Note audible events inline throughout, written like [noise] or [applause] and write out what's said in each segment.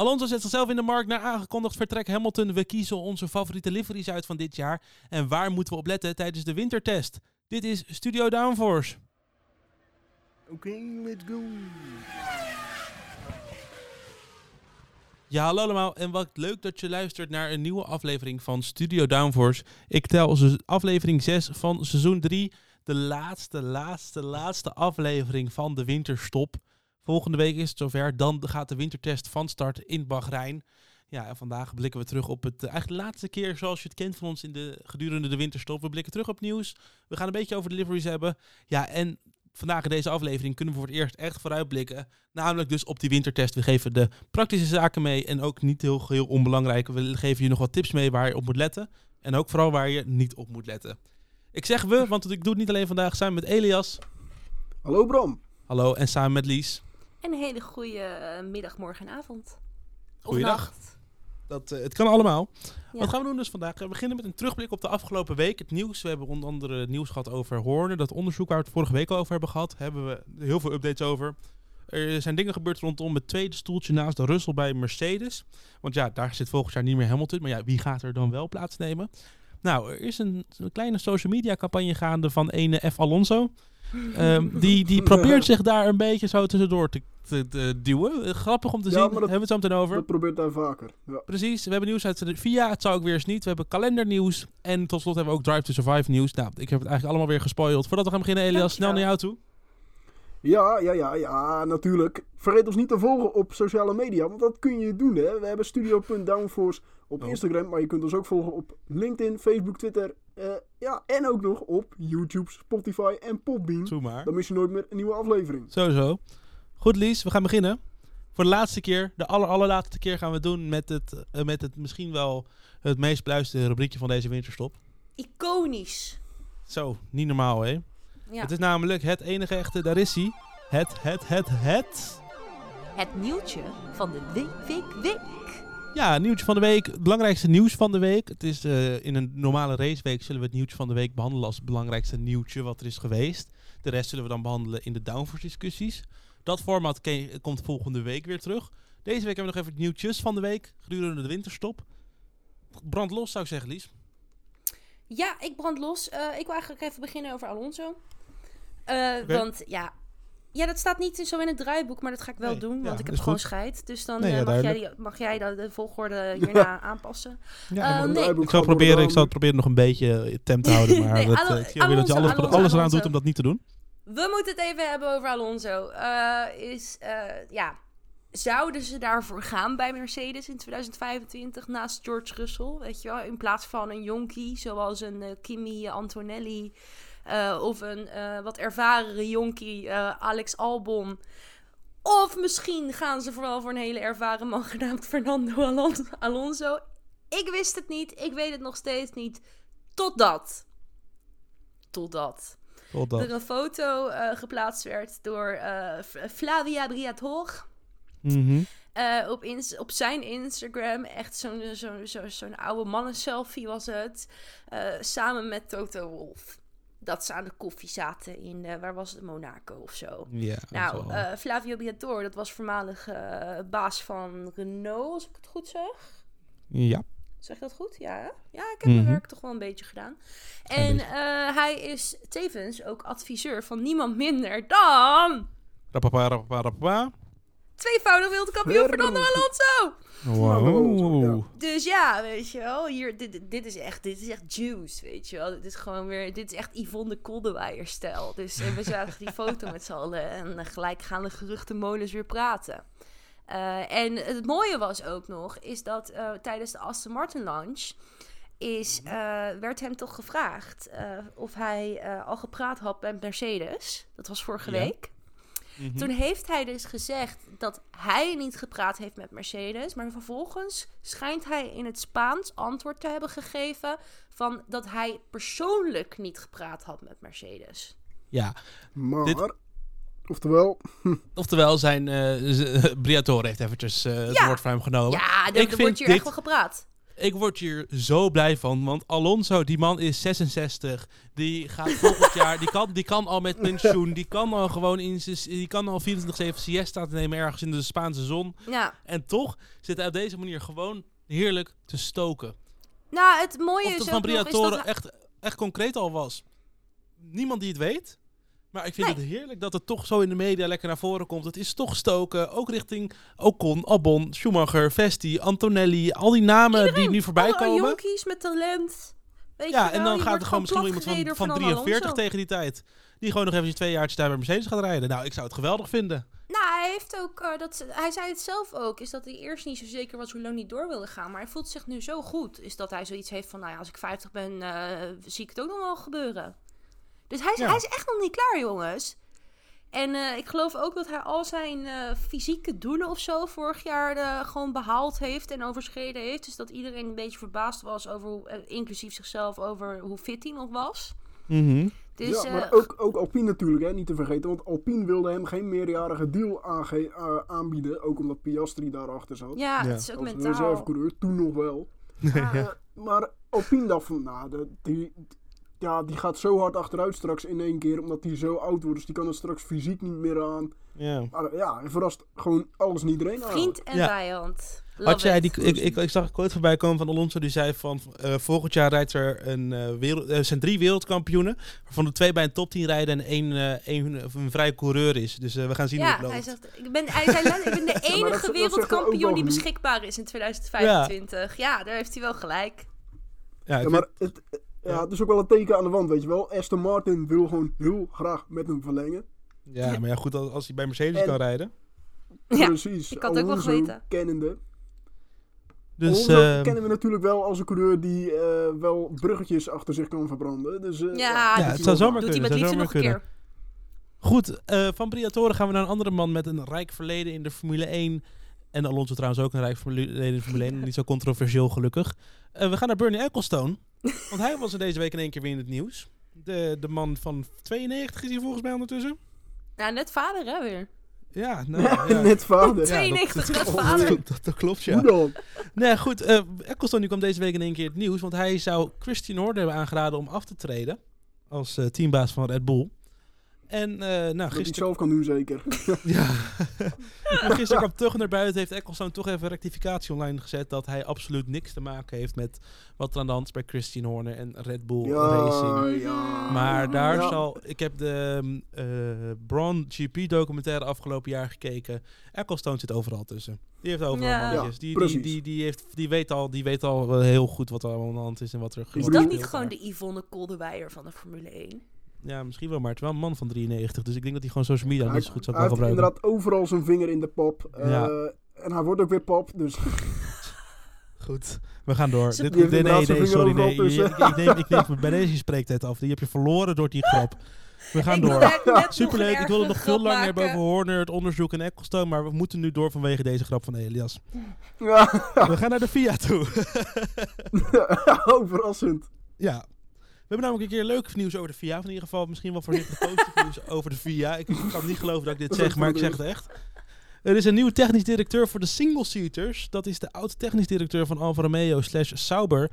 Alonso zet zichzelf in de markt naar aangekondigd vertrek Hamilton. We kiezen onze favoriete liveries uit van dit jaar. En waar moeten we op letten tijdens de wintertest? Dit is Studio Downforce. Oké, let's go. Ja, hallo allemaal en wat leuk dat je luistert naar een nieuwe aflevering van Studio Downforce. Ik tel aflevering 6 van seizoen 3, de laatste, laatste, laatste aflevering van de winterstop. Volgende week is het zover, dan gaat de wintertest van start in Bahrein. Ja, en vandaag blikken we terug op het eh, eigenlijk de laatste keer zoals je het kent van ons in de, gedurende de winterstop. We blikken terug op nieuws, we gaan een beetje over de deliveries hebben. Ja, en vandaag in deze aflevering kunnen we voor het eerst echt vooruitblikken. Namelijk dus op die wintertest. We geven de praktische zaken mee en ook niet heel, heel onbelangrijk. We geven je nog wat tips mee waar je op moet letten. En ook vooral waar je niet op moet letten. Ik zeg we, want ik doe het niet alleen vandaag samen met Elias. Hallo Bram. Hallo, en samen met Lies. En een hele goede eh, middag, morgen en avond. Goeiedag. Dat, eh, het kan allemaal. Ja. Wat gaan we doen dus vandaag? We beginnen met een terugblik op de afgelopen week. Het nieuws. We hebben onder andere nieuws gehad over Horner. Dat onderzoek waar we het vorige week al over hebben gehad. Hebben we heel veel updates over. Er zijn dingen gebeurd rondom het tweede stoeltje naast de Russell bij Mercedes. Want ja, daar zit volgend jaar niet meer Hamilton. Maar ja, wie gaat er dan wel plaatsnemen? Nou, er is een, een kleine social media campagne gaande van ene F. Alonso. Ehm, die, die probeert zich daar een beetje zo tussendoor te, te, te duwen. Eh, Grappig om te Ja, zien. dat- Hebben we het zo meteen over. Dat probeert hij vaker. Ja. Precies, we hebben nieuws uit de VIA, het zou ook weer eens niet. We hebben kalendernieuws en tot slot hebben we ook Drive to Survive nieuws. Nou, ik heb het eigenlijk allemaal weer gespoild. Voordat we gaan beginnen, Elias, snel naar jou toe. ja, ja, ja, ja, natuurlijk. Vergeet ons niet te volgen op sociale media, want dat kun je doen. Hè. We hebben studio.downforce op Oh. Instagram, maar je kunt ons ook volgen op LinkedIn, Facebook, Twitter. eh, ja, en ook nog op YouTube, Spotify en Podbean. Doe maar. Dan mis je nooit meer een nieuwe aflevering. Sowieso. Goed, Lies, we gaan beginnen. Voor de laatste keer, de aller, allerlaatste keer gaan we het doen met het, eh, met het misschien wel het meest beluisterde rubriekje van deze winterstop. Iconisch. Zo, niet normaal, hè? Ja. Het is namelijk het enige echte, daar is hij. Het, het, het, het. Het nieuwtje van de week, week, week. Ja, nieuwtje van de week. Het belangrijkste nieuws van de week. Het is eh, in een normale raceweek zullen we het nieuwtje van de week behandelen als het belangrijkste nieuwtje wat er is geweest. De rest zullen we dan behandelen in de downforce discussies. Dat format komt volgende week weer terug. Deze week hebben we nog even het nieuwtjes van de week gedurende de winterstop. Brand los zou ik zeggen, Lies. Ja, ik brand los. Eh, ik wil eigenlijk even beginnen over Alonso. Oké. Want ja, ja, dat staat niet zo in het draaiboek, maar dat ga ik wel Nee, doen. ja, Want ik heb gewoon goed. scheid. Dus dan Nee, eh, ja, mag, jij die, mag jij de, de volgorde [laughs] hierna aanpassen. Ja, Eh, nee. ik, zal proberen, ik zal het proberen nog een beetje eh, tem te houden. [laughs] Maar Nee, dat, ik alweer dat je alles, Alonso, alles eraan doet om dat niet te doen. We moeten het even hebben over Alonso. Eh, is, eh, ja, zouden ze daarvoor gaan bij Mercedes in 2025 naast George Russell? Weet je wel, in plaats van een jonkie zoals een Kimi Antonelli eh, of een eh, wat ervarene jonkie eh, Alex Albon. Of misschien gaan ze vooral voor een hele ervaren man [laughs] genaamd Fernando Alon- Alonso. Ik wist het niet, ik weet het nog steeds niet. Totdat. Totdat Totdat. er een foto geplaatst werd door Flavia Briatore. Mhm. op, op zijn Instagram. Echt zo'n zo'n zo'n oude mannen-selfie was het. samen met Toto Wolff. Dat ze aan de koffie zaten in, eh, waar was het, Monaco of zo. Ja, Nou, eh, Flavio Briatore, dat was voormalig eh, baas van Renault, als ik het goed zeg. ja. Zeg ik dat goed? Ja, hè? ja ik heb mijn Mhm. werk toch wel een beetje gedaan. En beetje. hij is tevens ook adviseur van niemand minder dan... Rapapa, rapapa. Tweevoudig wereldkampioen Fernando Alonso! Wow. Dus ja, weet je wel, hier, dit, dit, is echt, dit is echt juice, weet je wel. Dit is gewoon weer, dit is echt Yvonne de Koldewijer-stijl. Dus we zagen die foto met z'n allen en eh, gelijk gaan de geruchtenmolens weer praten. Eh, en het mooie was ook nog, is dat eh, tijdens de Aston Martin launch is, eh, werd hem toch gevraagd eh, of hij eh, al gepraat had met Mercedes. Dat was vorige Ja. week. Mhm. Toen heeft hij dus gezegd dat hij niet gepraat heeft met Mercedes. Maar vervolgens schijnt hij in het Spaans antwoord te hebben gegeven. van dat hij persoonlijk niet gepraat had met Mercedes. Ja, Maar, Dit- oftewel, oftewel zijn eh [laughs] Briatore heeft eventjes eh, het Ja. woord voor hem genomen. Ja, ik er, er wordt hier dit- echt wel gepraat. Ik word hier zo blij van, want Alonso, die man is 66. Die gaat volgend jaar, die kan, die kan al met pensioen. Die kan al gewoon in die kan al 24-7 siesta nemen ergens in de Spaanse zon. Ja. En toch zit hij op deze manier gewoon heerlijk te stoken. Nou, het mooie Of is dat van Briatore echt, echt concreet al was. Niemand die het weet. Maar ik vind Nee. het heerlijk dat het toch zo in de media lekker naar voren komt. Het is toch stoken, ook richting Ocon, Albon, Schumacher, Vesti, Antonelli. Al die namen die nu voorbij Alle komen. jonkies met talent. Weet Ja, je en dan gaat er gewoon misschien iemand van, van door 43 Alonso. tegen die tijd. Die gewoon nog even twee jaar daar bij Mercedes gaat rijden. Nou, ik zou het geweldig vinden. Nou, hij heeft ook, eh, dat, hij zei het zelf ook, is dat hij eerst niet zo zeker was hoe lang hij door wilde gaan. Maar hij voelt zich nu zo goed, is dat hij zoiets heeft van, nou ja, als ik 50 ben, eh, zie ik het ook nog wel gebeuren. Dus hij is, Ja. hij is echt nog niet klaar, jongens. En eh, ik geloof ook dat hij al zijn eh, fysieke doelen of zo vorig jaar eh, gewoon behaald heeft en overschreden heeft. Dus dat iedereen een beetje verbaasd was over, hoe, inclusief zichzelf, over hoe fit hij nog was. Dus, ja, maar ook, ook Alpine natuurlijk, hè, niet te vergeten. Want Alpine wilde hem geen meerjarige deal aanbieden. Ook omdat Piastri daarachter zat. ja, Ja. het is ook Als mentaal. reservecoureur, toen nog wel. Ja. Maar Alpine dacht van, nou, die, ja, die gaat zo hard achteruit straks in één keer. Omdat hij zo oud wordt. Dus die kan er straks fysiek niet meer aan. Ja. Maar eh, ja, hij verrast gewoon alles en iedereen aan. Vriend en Ja. vijand. Had jij die, ik, ik, ik zag een quote voorbij komen van Alonso die zei van eh, volgend jaar rijdt er een eh, wereld, er zijn drie wereldkampioenen, waarvan de twee bij een top 10 rijden en één, eh, één een vrije coureur is. Dus eh, we gaan zien hoe Ja, het loopt. hij zegt, ik ben, hij zei ik ben de [laughs] enige wereldkampioen die beschikbaar is in 2025. Ja. daar heeft hij wel gelijk. ja, Ja, maar het, eh, ja, het is ook wel een teken aan de wand, weet je wel. Aston Martin wil gewoon heel graag met hem verlengen. ja, maar ja, goed, als, als hij bij Mercedes En- kan rijden. Ja, Precies. ik had het ook wel geweten. Kennende. Dus Alonso eh, kennen we natuurlijk wel als een coureur die eh, wel bruggetjes achter zich kan verbranden. Dus, eh, Ja, het hij zou zomaar Doet hij kunnen, met zou liefde zomaar nog een kunnen. keer. goed, eh, van Briatore gaan we naar een andere man met een rijk verleden in de Formule 1. En Alonso trouwens ook een rijk verleden in de Formule 1. Niet zo controversieel gelukkig. Eh, we gaan naar Bernie Ecclestone. Want hij was er deze week in één keer weer in het nieuws. De, de man van 92 is hij volgens mij ondertussen. Nou, net vader hè weer. Ja, [laughs] nou, ja. Net vader. Ja, 92, dat, net [laughs] vader. dat, dat- dat klopt, ja. Hoe dan? Nee, goed. eh Ecclestone die kwam deze week in één keer het nieuws. Want hij zou Christian Horner hebben aangeraden om af te treden. Als eh, teambaas van Red Bull. En eh nou, Dat gisteren, zelf kan doen, zeker. [laughs] ja. maar [laughs] gisteren kwam toch naar buiten. Heeft Ecclestone toch even een rectificatie online gezet. Dat hij absoluut niks te maken heeft met wat er aan de hand is bij Christian Horner en Red Bull Ja, Racing. ja. Maar daar Ja. zal... Ik heb de eh, Braun GP documentaire afgelopen jaar gekeken. Ecclestone zit overal tussen. Die heeft overal Ja. mannetjes. Die, die, die, die, heeft, die, weet al, die weet al wel heel goed wat er allemaal aan de hand is en wat er Is wat bedoel- dat niet gewoon de Yvonne Koldewijer van de Formule 1? Ja, misschien wel, maar het is wel een man van 93. Dus ik denk dat hij gewoon social media Hij, niet zo goed zou hij kan heeft gebruiken. inderdaad overal zijn vinger in de pop. eh, Ja. En hij wordt ook weer pop, dus [laughs] Goed, we gaan door. [laughs] Dit, heeft nee, nee, sorry. Nee, je- ik, neem, ik neem [laughs] bij deze spreektijd af. Die heb je verloren door die grap. We gaan Ik door. Superleuk, ik wilde nog veel langer hebben over Horner, het onderzoek en Ecclestone, maar we moeten nu door vanwege deze grap van Elias. ja, We gaan naar de FIA toe. oh, verrassend. ja. We hebben namelijk een keer leuk nieuws over de FIA. Of in ieder geval misschien wel voorzichtig positief nieuws over de FIA. Ik kan niet geloven dat ik dit zeg, maar ik zeg het echt. Er is een nieuwe technisch directeur voor de single-seaters. Dat is de oud-technisch directeur van Alfa Romeo slash Sauber.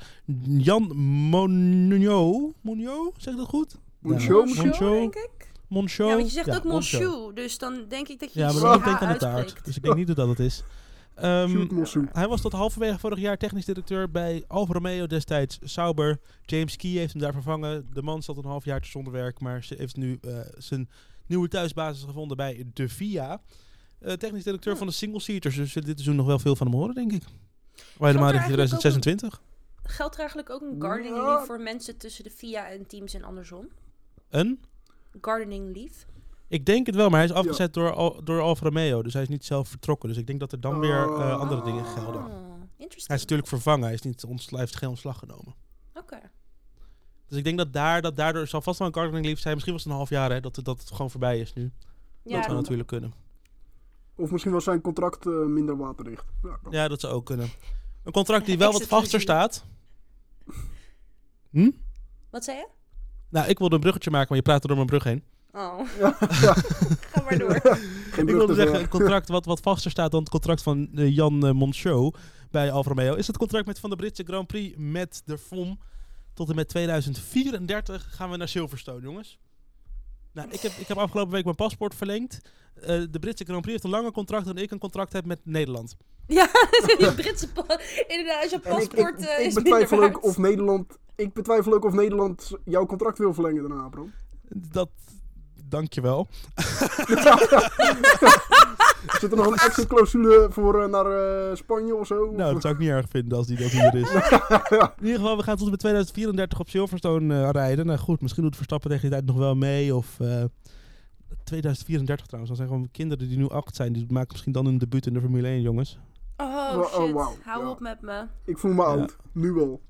Jan Monio. Monio? Zeg ik dat goed? Moncho, Ja. Monsieur, denk ik. Moncho. Ja, want je zegt Ja, ook Moncho. Monsieur, dus dan denk ik dat je Ja, maar dan denk ik aan de taart. uitspreekt. Dus ik denk niet dat dat het is. Ehm, hij was tot halverwege vorig jaar technisch directeur bij Alfa Romeo destijds Sauber. James Key heeft hem daar vervangen. De man zat een half jaar zonder werk, maar ze heeft nu eh, zijn nieuwe thuisbasis gevonden bij de FIA. Eh, technisch directeur van de single seaters. Dus we zullen dit seizoen nog wel veel van hem horen, denk ik. Waar helemaal in eigenlijk ook 2026. Geldt er eigenlijk ook een gardening leave voor mensen tussen de FIA en teams en andersom? Een? Gardening leave? Ik denk het wel, maar hij is afgezet door, door Alfa Romeo. Dus hij is niet zelf vertrokken. Dus ik denk dat er dan weer eh, Oh. andere dingen gelden. Oh, Hij is natuurlijk vervangen. Hij, is niet ons, hij heeft geen ontslag genomen. Oké. Dus ik denk dat, daar, dat daardoor zal vast wel een gardening leave zijn. Misschien was het een half jaar hè, dat, het- dat het gewoon voorbij is nu. Ja, dat zou natuurlijk kunnen. Of misschien was zijn contract eh, minder waterdicht. Ja, kan. Ja, dat zou ook kunnen. Een contract die [laughs] wel wat vaster staat. [laughs] Hm? Wat zei je? Nou, ik wilde een bruggetje maken, maar je praat er door mijn brug heen. Oh, Ja, [laughs] ga maar door. Ik wilde te zeggen, een contract wat, wat vaster staat dan het contract van eh, Jan uh, Monchot. bij Alfa Romeo. Is het contract met van de Britse Grand Prix met de FOM. Tot en met 2034 gaan we naar Silverstone, jongens. Nou, ik heb, ik heb afgelopen week mijn paspoort verlengd. Eh, de Britse Grand Prix heeft een langer contract dan ik een contract heb met Nederland. Ja, [laughs] je Britse pa- Inderdaad, als je En ik, ik, paspoort eh, ik is betwijfel ook of Nederland... Ik betwijfel ook of Nederland jouw contract wil verlengen daarna, bro. Dat, dankjewel. [laughs] Zit er nog een exit clausule voor eh, naar eh, Spanje of zo? Nou, dat zou ik niet erg vinden als die dat hier is. [laughs] In ieder geval, we gaan tot en met 2034 op Silverstone eh, rijden. Nou goed, misschien doet Verstappen tegen die tijd nog wel mee. Of eh, 2034 trouwens. Dan zijn gewoon kinderen die nu acht zijn. Die maken misschien dan hun debuut in de Formule 1, jongens. Oh Oh, shit, wauw, hou ja. op met me. Ik voel me Ja. oud. Nu al.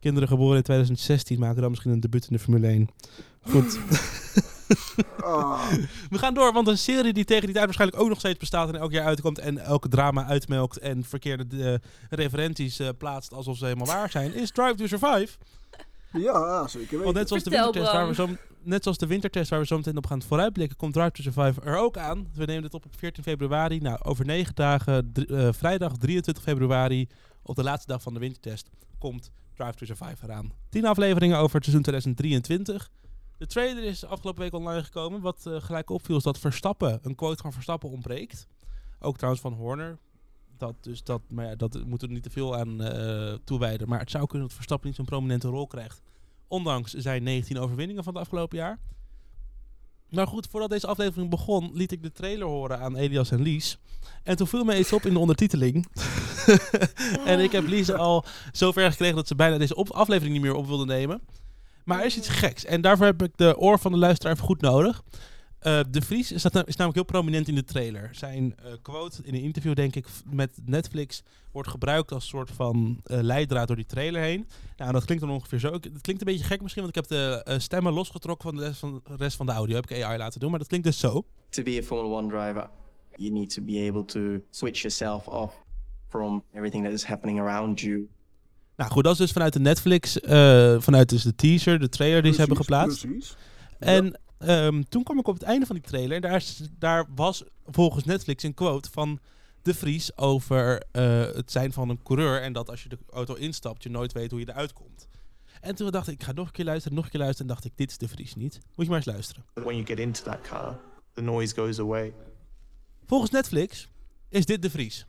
Kinderen geboren in 2016 maken dan misschien een debuut in de Formule 1. Goed. [laughs] [laughs] We gaan door, want een serie die tegen die tijd waarschijnlijk ook nog steeds bestaat en elk jaar uitkomt en elke drama uitmelkt en verkeerde eh, referenties eh, plaatst alsof ze helemaal waar zijn, is Drive to Survive. ja, zeker weten. Want net zoals, de wintertest waar we zo, net zoals de wintertest waar we zo meteen op gaan vooruitblikken, komt Drive to Survive er ook aan. We nemen dit op op 14 februari. Nou, over negen dagen, eh, vrijdag 23 februari, op de laatste dag van de wintertest, komt Drive to Survive eraan. 10 afleveringen over het seizoen 2023. De trailer is afgelopen week online gekomen. Wat eh, gelijk opviel is dat Verstappen, een quote van Verstappen ontbreekt. Ook trouwens van Horner. Dat, dus dat, maar ja, dat moeten we niet te veel aan eh, toewijden. Maar het zou kunnen dat Verstappen niet zo'n prominente rol krijgt. Ondanks zijn 19 overwinningen van het afgelopen jaar. Maar goed, voordat deze aflevering begon, liet ik de trailer horen aan Elias en Lies. En toen viel me iets op in de ondertiteling. [laughs] en ik heb Lies al zover gekregen dat ze bijna deze aflevering niet meer op wilde nemen. Maar er is iets geks. En daarvoor heb ik de oor van de luisteraar even goed nodig. Eh, de Vries is, dat, nou- is namelijk heel prominent in de trailer. Zijn eh, quote in een interview, denk ik, met Netflix wordt gebruikt als soort van eh, leidraad door die trailer heen. Nou, dat klinkt dan ongeveer zo. Het klinkt een beetje gek misschien, want ik heb de stemmen losgetrokken van de rest van, rest van de audio. Heb ik AI laten doen, maar dat klinkt dus zo. to be a Formula One driver, you need to be able to switch yourself off from everything that is happening around you. Nou goed, dat is dus vanuit de Netflix, eh, vanuit dus de teaser, de trailer die ze hebben geplaatst. Precies. En ehm, toen kwam ik op het einde van die trailer. En daar, daar was volgens Netflix een quote van De Vries over eh, het zijn van een coureur. En dat als je de auto instapt, je nooit weet hoe je eruit komt. En toen dacht ik, ik ga nog een keer luisteren, nog een keer luisteren. En dacht ik, dit is De Vries niet. Moet je maar eens luisteren. When you get into that car, the noise goes away. Volgens Netflix is dit De Vries.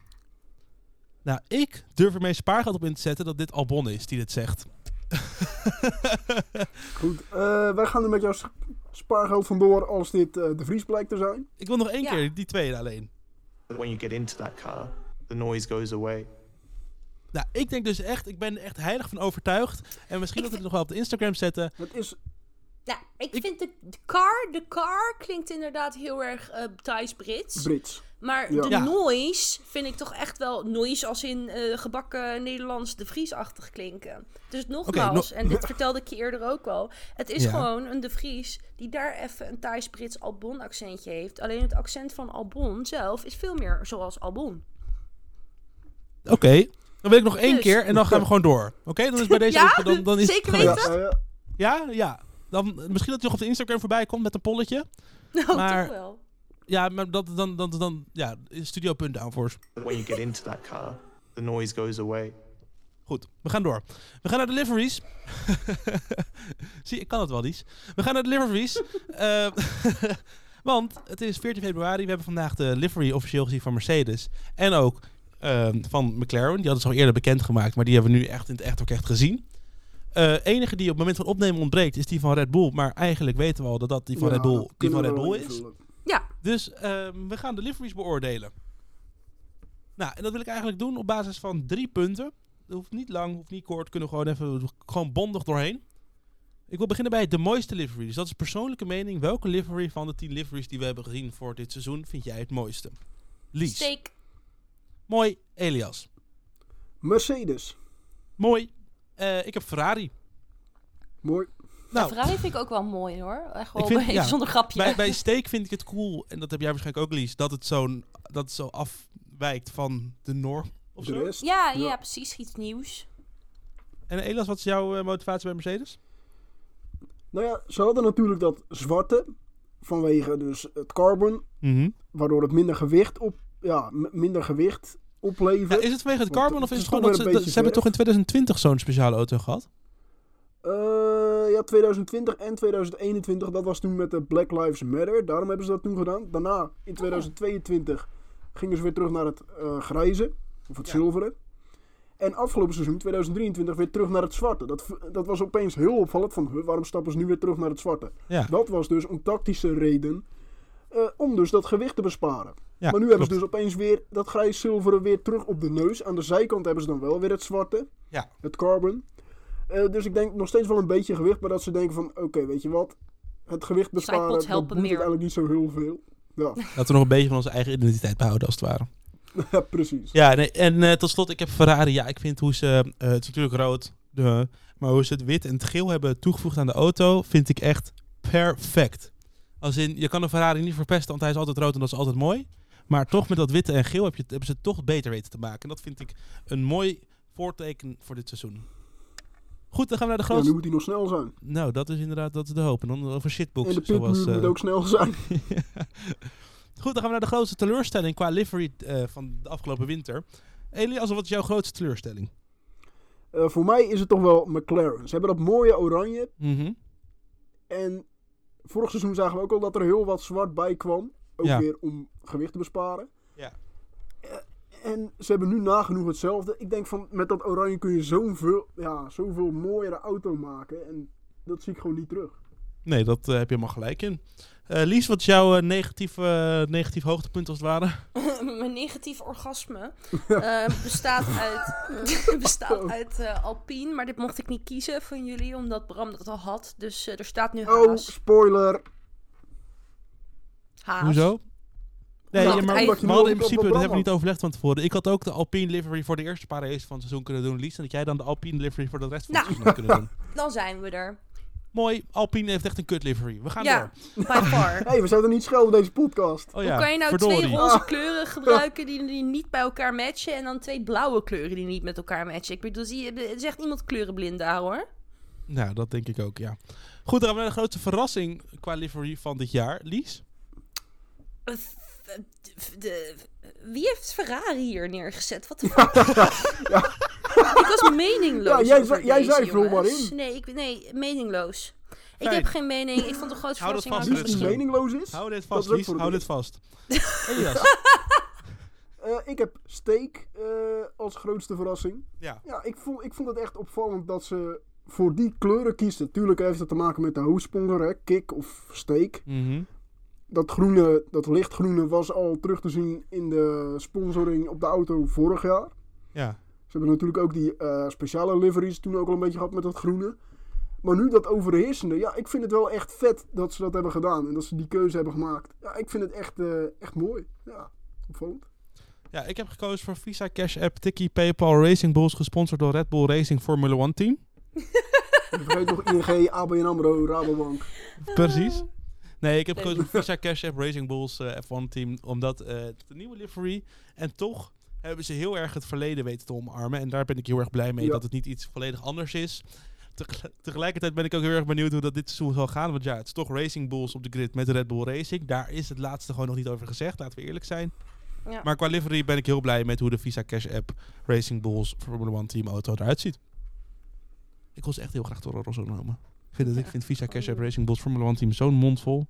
Nou, ik durf er mee spaargeld op in te zetten dat dit Albon is die dit zegt. [laughs] Goed, eh, wij gaan er met jouw spaargeld vandoor als dit eh, de Vries blijkt te zijn. ik wil nog één Ja. keer die tweede alleen. When you get into that car, the noise goes away. Nou, ik denk dus echt, ik ben er echt heilig van overtuigd. En misschien dat we het nog wel op de Instagram zetten. Het is, Ja, ik, Ik- vind de, de car, de car klinkt inderdaad heel erg eh Thais-Brits. Brits. Maar Ja. de Ja. noise vind ik toch echt wel noise als in eh, gebakken Nederlands de Vriesachtig klinken. Dus nogmaals, en dit vertelde ik je eerder ook al. Het is Ja. gewoon een de Vries die daar even een Thais-Brits Albon accentje heeft. Alleen het accent van Albon zelf is veel meer zoals Albon. Oké, dan wil ik nog één Dus. keer en dan gaan we gewoon door. Oké, dan is bij deze [laughs] dan, dan is Zeker weten? Ja, ja. Dan, misschien dat hij nog op de Instagram voorbij komt met een polletje. [laughs] Nou, Maar- toch wel. Ja, maar dat, dan, dan, dan, ja, studio.downforce. When you get into that car, the noise goes away. Goed, we gaan door. We gaan naar de liveries. [laughs] Zie, ik kan het wel, Lies. We gaan naar de liveries. [laughs] Eh, want het is 14 februari. We hebben vandaag de livery officieel gezien van Mercedes. En ook ehm, van McLaren. Die hadden ze al eerder bekendgemaakt. Maar die hebben we nu echt in het echt ook echt gezien. Eh enige die op het moment van opnemen ontbreekt is die van Red Bull. Maar eigenlijk weten we al dat dat die van ja, Red Bull, die van Red Bull is. Ja, Dus ehm, we gaan de liveries beoordelen. Nou, en dat wil ik eigenlijk doen op basis van drie punten. Dat hoeft niet lang, hoeft niet kort. Kunnen we gewoon even gewoon bondig doorheen. Ik wil beginnen bij de mooiste livery. Dus dat is persoonlijke mening. Welke livery van de tien liveries die we hebben gezien voor dit seizoen vind jij het mooiste? Lies. steek. Mooi. Elias. Mercedes. Mooi. Eh, ik heb Ferrari. Mooi. Nou, Ferrari vind ik ook wel mooi hoor. Echt wel Ik vind- ja, zonder grapje. bij, bij steak vind ik het cool. En dat heb jij waarschijnlijk ook, Lies. Dat het, zo'n, dat het zo afwijkt van de norm. Of zo. ja, ja, Ja. precies. Iets nieuws. En Elias, wat is jouw eh, motivatie bij Mercedes? Nou ja, ze hadden natuurlijk dat zwarte. Vanwege dus het carbon. Mhm. Waardoor het minder gewicht op, ja, minder gewicht oplevert. Ja, is het vanwege het carbon of is het gewoon dat ze, een dat- ze hebben toch in 2020 zo'n speciale auto gehad? Eh, ja, 2020 en 2021, dat was toen met de Black Lives Matter. Daarom hebben ze dat toen gedaan. Daarna, in 2022, gingen ze weer terug naar het eh, grijze, of het Ja. zilveren. En afgelopen seizoen, 2023, weer terug naar het zwarte. Dat, dat was opeens heel opvallend van, waarom stappen ze nu weer terug naar het zwarte? Ja, Dat was dus een tactische reden eh, om dus dat gewicht te besparen. ja maar nu hebben ze dus opeens weer dat grijs-zilveren weer terug op de neus. Aan de zijkant hebben ze dan wel weer het zwarte. Ja. Het carbon. Eh, dus ik denk nog steeds wel een beetje gewicht. Maar dat ze denken van, oké, weet je wat? Het gewicht besparen, dat het meer. eigenlijk niet zo heel veel. Ja, [laughs] Dat we nog een beetje van onze eigen identiteit behouden, als het ware. ja precies. Ja, nee, en eh, tot slot, ik heb Ferrari. Ja, ik vind hoe ze, eh, het is natuurlijk rood, de, maar hoe ze het wit en het geel hebben toegevoegd aan de auto, vind ik echt perfect. Als in, je kan een Ferrari niet verpesten, want hij is altijd rood en dat is altijd mooi. Maar toch met dat witte en geel heb je, hebben ze het toch beter weten te maken. En dat vind ik een mooi voorteken voor dit seizoen. Goed, dan gaan we naar de Ja, grootste... nu moet hij nog snel zijn. Nou, dat is inderdaad dat is de hoop. En dan over shitbox. En de zoals, pitmuur moet eh, ook snel zijn. [laughs] Goed, dan gaan we naar de grootste teleurstelling qua livery eh, van de afgelopen winter. Elias, wat is jouw grootste teleurstelling? Eh, voor mij is het toch wel McLaren. Ze hebben dat mooie oranje. Mhm. En vorig seizoen zagen we ook al dat er heel wat zwart bij kwam. Ook Ja. weer om gewicht te besparen. Ja. Eh, En ze hebben nu nagenoeg hetzelfde. Ik denk van met dat oranje kun je zoveel, ja, zoveel mooiere auto maken. En dat zie ik gewoon niet terug. Nee, dat eh, heb je helemaal gelijk in. Eh, Lies, wat is jouw eh, negatief, eh, negatief hoogtepunt als het ware? [laughs] Mijn negatief orgasme [laughs] eh, bestaat uit, [laughs] bestaat uit eh, Alpine. Maar dit mocht ik niet kiezen van jullie, omdat Bram dat al had. Dus eh, er staat nu Oh, haas. spoiler. haas. Hoezo? Nee, ja, maar eigenlijk- we hadden in principe, dat hebben we niet overlegd van tevoren. Ik had ook de Alpine livery voor de eerste paar races van het seizoen kunnen doen, Lies. En dat jij dan de Alpine livery voor de rest van het Nou. seizoen had kunnen doen. Dan zijn we er. Mooi, Alpine heeft echt een kut livery. We gaan Ja, door. by far. Hé, [laughs] hey, we zouden niet schelden deze podcast. Oh ja, Hoe kan je nou verdorie. twee roze kleuren gebruiken die, die niet bij elkaar matchen... en dan twee blauwe kleuren die niet met elkaar matchen? Ik bedoel, zie je, er is echt iemand kleurenblind daar, hoor. Nou, dat denk ik ook, ja. Goed, dan gaan we de grootste verrassing qua livery van dit jaar. Lies? Eh, de- wie heeft Ferrari hier neergezet? Wat de [laughs] fuck? Ik was meningloos Ja, jij jij deze, zei, vul maar in. Nee, ik, nee, meningloos. Ik heb geen mening. Ik vond de grootste Hou dat verrassing... vast, Lies meningloos is. Hou dit vast, Lies. Hou dit vast. [laughs] Elias? Eh, ik heb Steak eh, als grootste verrassing. Ja. Ja, ik vond, ik vond het echt opvallend dat ze voor die kleuren kiezen. Tuurlijk heeft het te maken met de hoofdsponsor, hè, Kik of Steak. Mhm. Dat groene, dat lichtgroene was al terug te zien in de sponsoring op de auto vorig jaar. Ja. Ze hebben natuurlijk ook die eh, speciale liveries toen ook al een beetje gehad met dat groene. Maar nu dat overheersende, ja, ik vind het wel echt vet dat ze dat hebben gedaan. En dat ze die keuze hebben gemaakt. Ja, ik vind het echt, eh, echt mooi. Ja, opvallend. Ja, ik heb gekozen voor Visa Cash App Tiki PayPal Racing Bulls, gesponsord door Red Bull Racing Formula 1 Team. Vergeet nog ING, ABN AMRO, Rabobank. Precies. Nee, ik heb gekozen voor Visa Cash App Racing Bulls eh, F1 Team, omdat eh, het een nieuwe livery. En toch hebben ze heel erg het verleden weten te omarmen. En daar ben ik heel erg blij mee Ja. dat het niet iets volledig anders is. Tegel- tegelijkertijd ben ik ook heel erg benieuwd hoe dat dit seizoen zal gaan. Want ja, het is toch Racing Bulls op de grid met Red Bull Racing. Daar is het laatste gewoon nog niet over gezegd, laten we eerlijk zijn. Ja. Maar qua livery ben ik heel blij met hoe de Visa Cash App Racing Bulls Formula 1 Team auto eruit ziet. Ik wil ze echt heel graag Toro Rosso noemen. Ik vind, het, ik vind Visa Cash App Racing Bulls Formula 1 Team zo'n mondvol.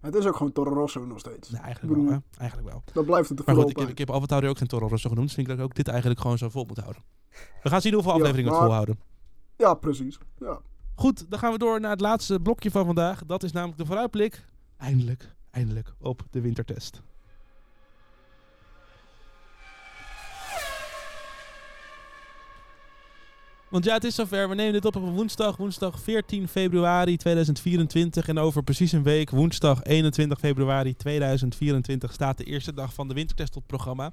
Het is ook gewoon Toro Rosso nog steeds. Eigenlijk wel? Eigenlijk wel. Dat blijft het Maar goed, ik ik heb Avatar ook geen Toro Rosso genoemd. Dus ik dat ik ook dit eigenlijk gewoon zo vol moet houden. We gaan zien hoeveel Ja, afleveringen we maar- het volhouden. Ja, precies. Ja. Goed, dan gaan we door naar het laatste blokje van vandaag. Dat is namelijk de vooruitblik. Eindelijk, eindelijk op de wintertest. Want ja, het is zover. We nemen dit op op woensdag, woensdag 14 februari 2024. En over precies een week, woensdag 21 februari 2024, staat de eerste dag van de wintertest op het programma.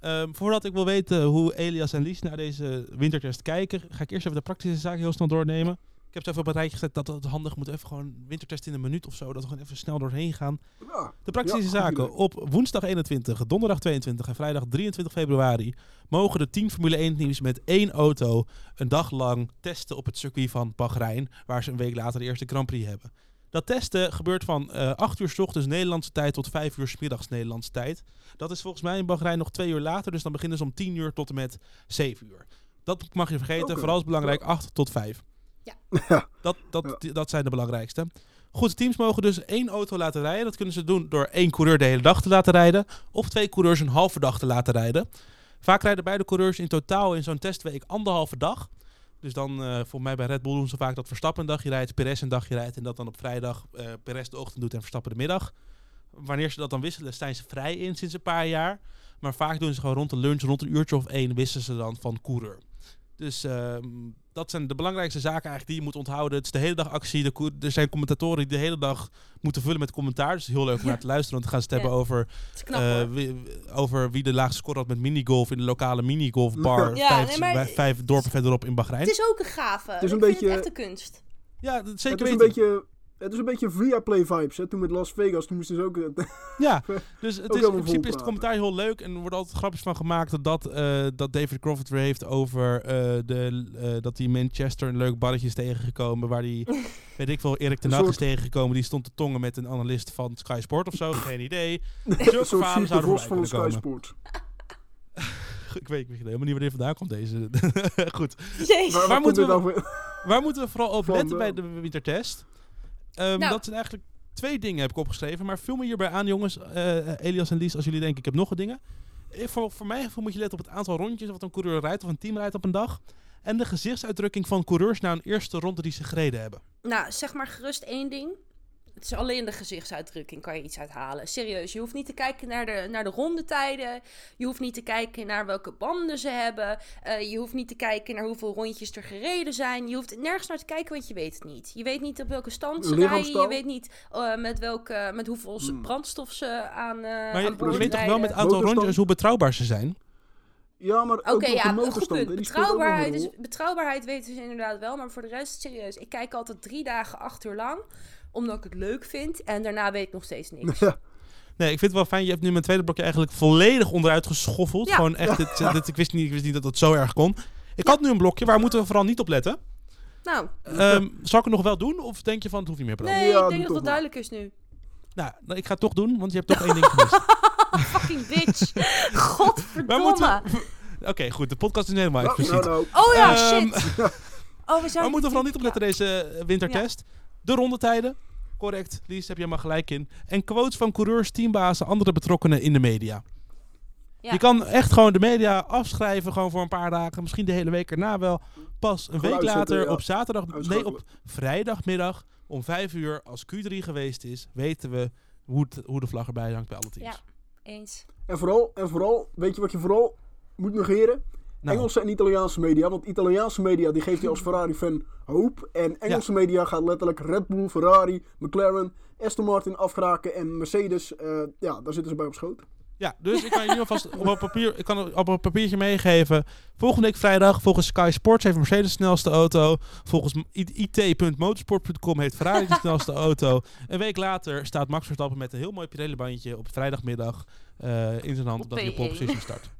Ehm, voordat ik wil weten hoe Elias en Lies naar deze wintertest kijken, ga ik eerst even de praktische zaken heel snel doornemen. Ik heb zo even op een rijtje gezet dat het handig moet. Even gewoon wintertest in een minuut of zo. Dat we gewoon even snel doorheen gaan. ja. De praktische Ja, zaken. Op woensdag 21, donderdag 22 en vrijdag 23 februari mogen de 10 Formule 1 teams met één auto een dag lang testen op het circuit van Bahrein, waar ze een week later de eerste Grand Prix hebben. Dat testen gebeurt van eh 8 uur s ochtends Nederlandse tijd tot 5 uur s middags Nederlandse tijd. Dat is volgens mij in Bahrein nog twee uur later, dus dan beginnen ze om 10 uur tot en met 7 uur. Dat mag je vergeten, vooral is belangrijk 8 tot 5. Ja. Dat, dat, dat zijn de belangrijkste. Goed, teams mogen dus één auto laten rijden. Dat kunnen ze doen door één coureur de hele dag te laten rijden. Of twee coureurs een halve dag te laten rijden. Vaak rijden beide coureurs in totaal in zo'n testweek anderhalve dag. Dus dan, eh voor mij bij Red Bull doen ze vaak dat Verstappen een dagje rijdt, Perez een dagje rijdt. En dat dan op vrijdag eh Perez de ochtend doet en Verstappen de middag. Wanneer ze dat dan wisselen, zijn ze vrij in sinds een paar jaar. Maar vaak doen ze gewoon rond de lunch, rond een uurtje of één, wisselen ze dan van coureur. Dus ehm, dat zijn de belangrijkste zaken eigenlijk die je moet onthouden. Het is de hele dag actie. Er zijn commentatoren die de hele dag moeten vullen met commentaar. Dus heel leuk om [laughs] naar te luisteren. Want dan gaan ze het hebben Ja. over, Het is knap eh, wie, over wie de laagste score had met minigolf in de lokale minigolfbar. Ja, vijf, nee, maar- bij- vijf dorpen verderop in Bahrein. Het is ook een gave. Het is een Ik vind beetje- het echt een kunst. ja, dat zeker het is een beetje... Het is een beetje Viaplay vibes. Hè? Toen met Las Vegas, toen moesten ze ook... eh, [laughs] Ja, dus het Ook is, in principe is het commentaar heel leuk. En er worden altijd grapjes van gemaakt dat, dat, eh, dat David Crawford weer heeft over eh, de, eh, dat hij in Manchester een leuk barretje is tegengekomen. Waar die, [laughs] weet ik veel, Erik ten Hag is tegengekomen. Die stond te tongen met een analist van Sky Sport of zo. [laughs] Geen idee. een Zulke soort verhalen zouden van Sky komen. Sports. Ik weet helemaal niet waar dit vandaan komt, deze. Goed. Jezus. Waar, Waar waar moeten we- Waar moeten we vooral over Van letten bij de wintertest? Ehm, Nou. Dat zijn eigenlijk twee dingen heb ik opgeschreven. Maar vul me hierbij aan, jongens. eh, Elias en Lies, als jullie denken, ik heb nog wat dingen. Eh, Voor, voor mij gevoel moet je letten op het aantal rondjes wat een coureur rijdt of een team rijdt op een dag. En de gezichtsuitdrukking van coureurs na een eerste ronde die ze gereden hebben. Nou, zeg maar gerust één ding. Het is alleen de gezichtsuitdrukking kan je iets uithalen. Serieus, je hoeft niet te kijken naar de, naar de rondetijden. Je hoeft niet te kijken naar welke banden ze hebben. Eh, je hoeft niet te kijken naar hoeveel rondjes er gereden zijn. Je hoeft nergens naar te kijken, want je weet het niet. Je weet niet op welke stand ze rijden. Je weet niet eh, met, welke, met hoeveel Hmm. brandstof ze aan, eh Maar aan je, boord je weet toch wel met rijden. aantal rondjes hoe betrouwbaar ze zijn? Ja, maar ook ja, de een goed punt. Betrouwbaarheid, betrouwbaarheid weten ze inderdaad wel, maar voor de rest serieus. Ik kijk altijd drie dagen, acht uur lang, omdat ik het leuk vind. En daarna weet ik nog steeds niks. [laughs] Ja. Nee, ik vind het wel fijn. Je hebt nu mijn tweede blokje eigenlijk volledig onderuit geschoffeld. Ja. Gewoon echt, dit, dit- ik, wist niet, ik wist niet dat het zo erg kon. Ik had nu een blokje, waar moeten we vooral niet op letten? Nou, Ehm, zal ik het nog wel doen? Of denk je van, het hoeft niet meer Bram? nee, Ja, ik denk dat het duidelijk is nu. Nou, nou, ik ga het toch doen, want je hebt toch één ding gemist. [laughs] Fucking bitch. [laughs] Godverdomme. Oké, goed. De podcast is helemaal Nou, nou. Oh ja, Ehm, shit. Oh, we, moeten vooral niet op letten deze wintertest? De rondetijden. Correct. Lies, heb je helemaal gelijk in. En quotes van coureurs, teambazen, andere betrokkenen in de media. Ja. Je kan echt gewoon de media afschrijven, gewoon voor een paar dagen. Misschien de hele week erna wel. Pas een week later ja. op zaterdag, nee, op vrijdagmiddag om vijf uur, als Q3 geweest is, weten we hoe, hoe de vlag erbij hangt bij alle teams. Ja. Eens. En vooral, en vooral, weet je wat je vooral moet negeren? Nou, Engelse en Italiaanse media. Want Italiaanse media die geeft je als Ferrari-fan hoop. En Engelse media gaat letterlijk Red Bull, Ferrari, McLaren, Aston Martin afkraken. En Mercedes, eh, ja, daar zitten ze bij op schoot. Ja, dus ik kan je nu alvast op een, papier, ik kan het op een papiertje meegeven. Volgende week vrijdag, volgens Sky Sports heeft Mercedes de snelste auto. Volgens it.motorsport.com heeft Ferrari de snelste [laughs] auto. Een week later staat Max Verstappen met een heel mooi Pirelli-bandje op vrijdagmiddag eh, in zijn hand. Op Omdat hij op pole P1. position start.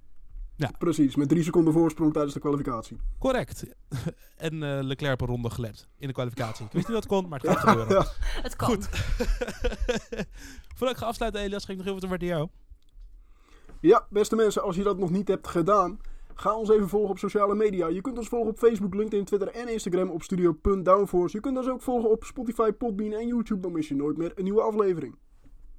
Precies, met drie seconden voorsprong tijdens de kwalificatie. Correct. [laughs] en eh, Leclerc een ronde gelept in de kwalificatie. Ik wist niet dat het kon, maar het [laughs] gaat gebeuren. Ja. Het kan. Goed. [laughs] Voordat ik ga afsluiten, Elias, ga ik nog heel wat over jou. Ja, beste mensen, als je dat nog niet hebt gedaan, ga ons even volgen op sociale media. Je kunt ons volgen op Facebook, LinkedIn, Twitter en Instagram op studio.downforce. Je kunt ons ook volgen op Spotify, Podbean en YouTube. Dan mis je nooit meer een nieuwe aflevering.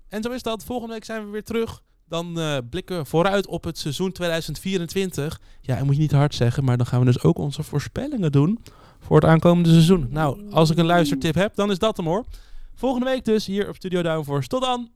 En zo is dat. Volgende week zijn we weer terug. Dan eh, blikken we vooruit op het seizoen 2024. Ja, en moet je niet hard zeggen, maar dan gaan we dus ook onze voorspellingen doen voor het aankomende seizoen. Nou, als ik een luistertip heb, dan is dat hem hoor. Volgende week dus hier op Studio Downforce. Tot dan!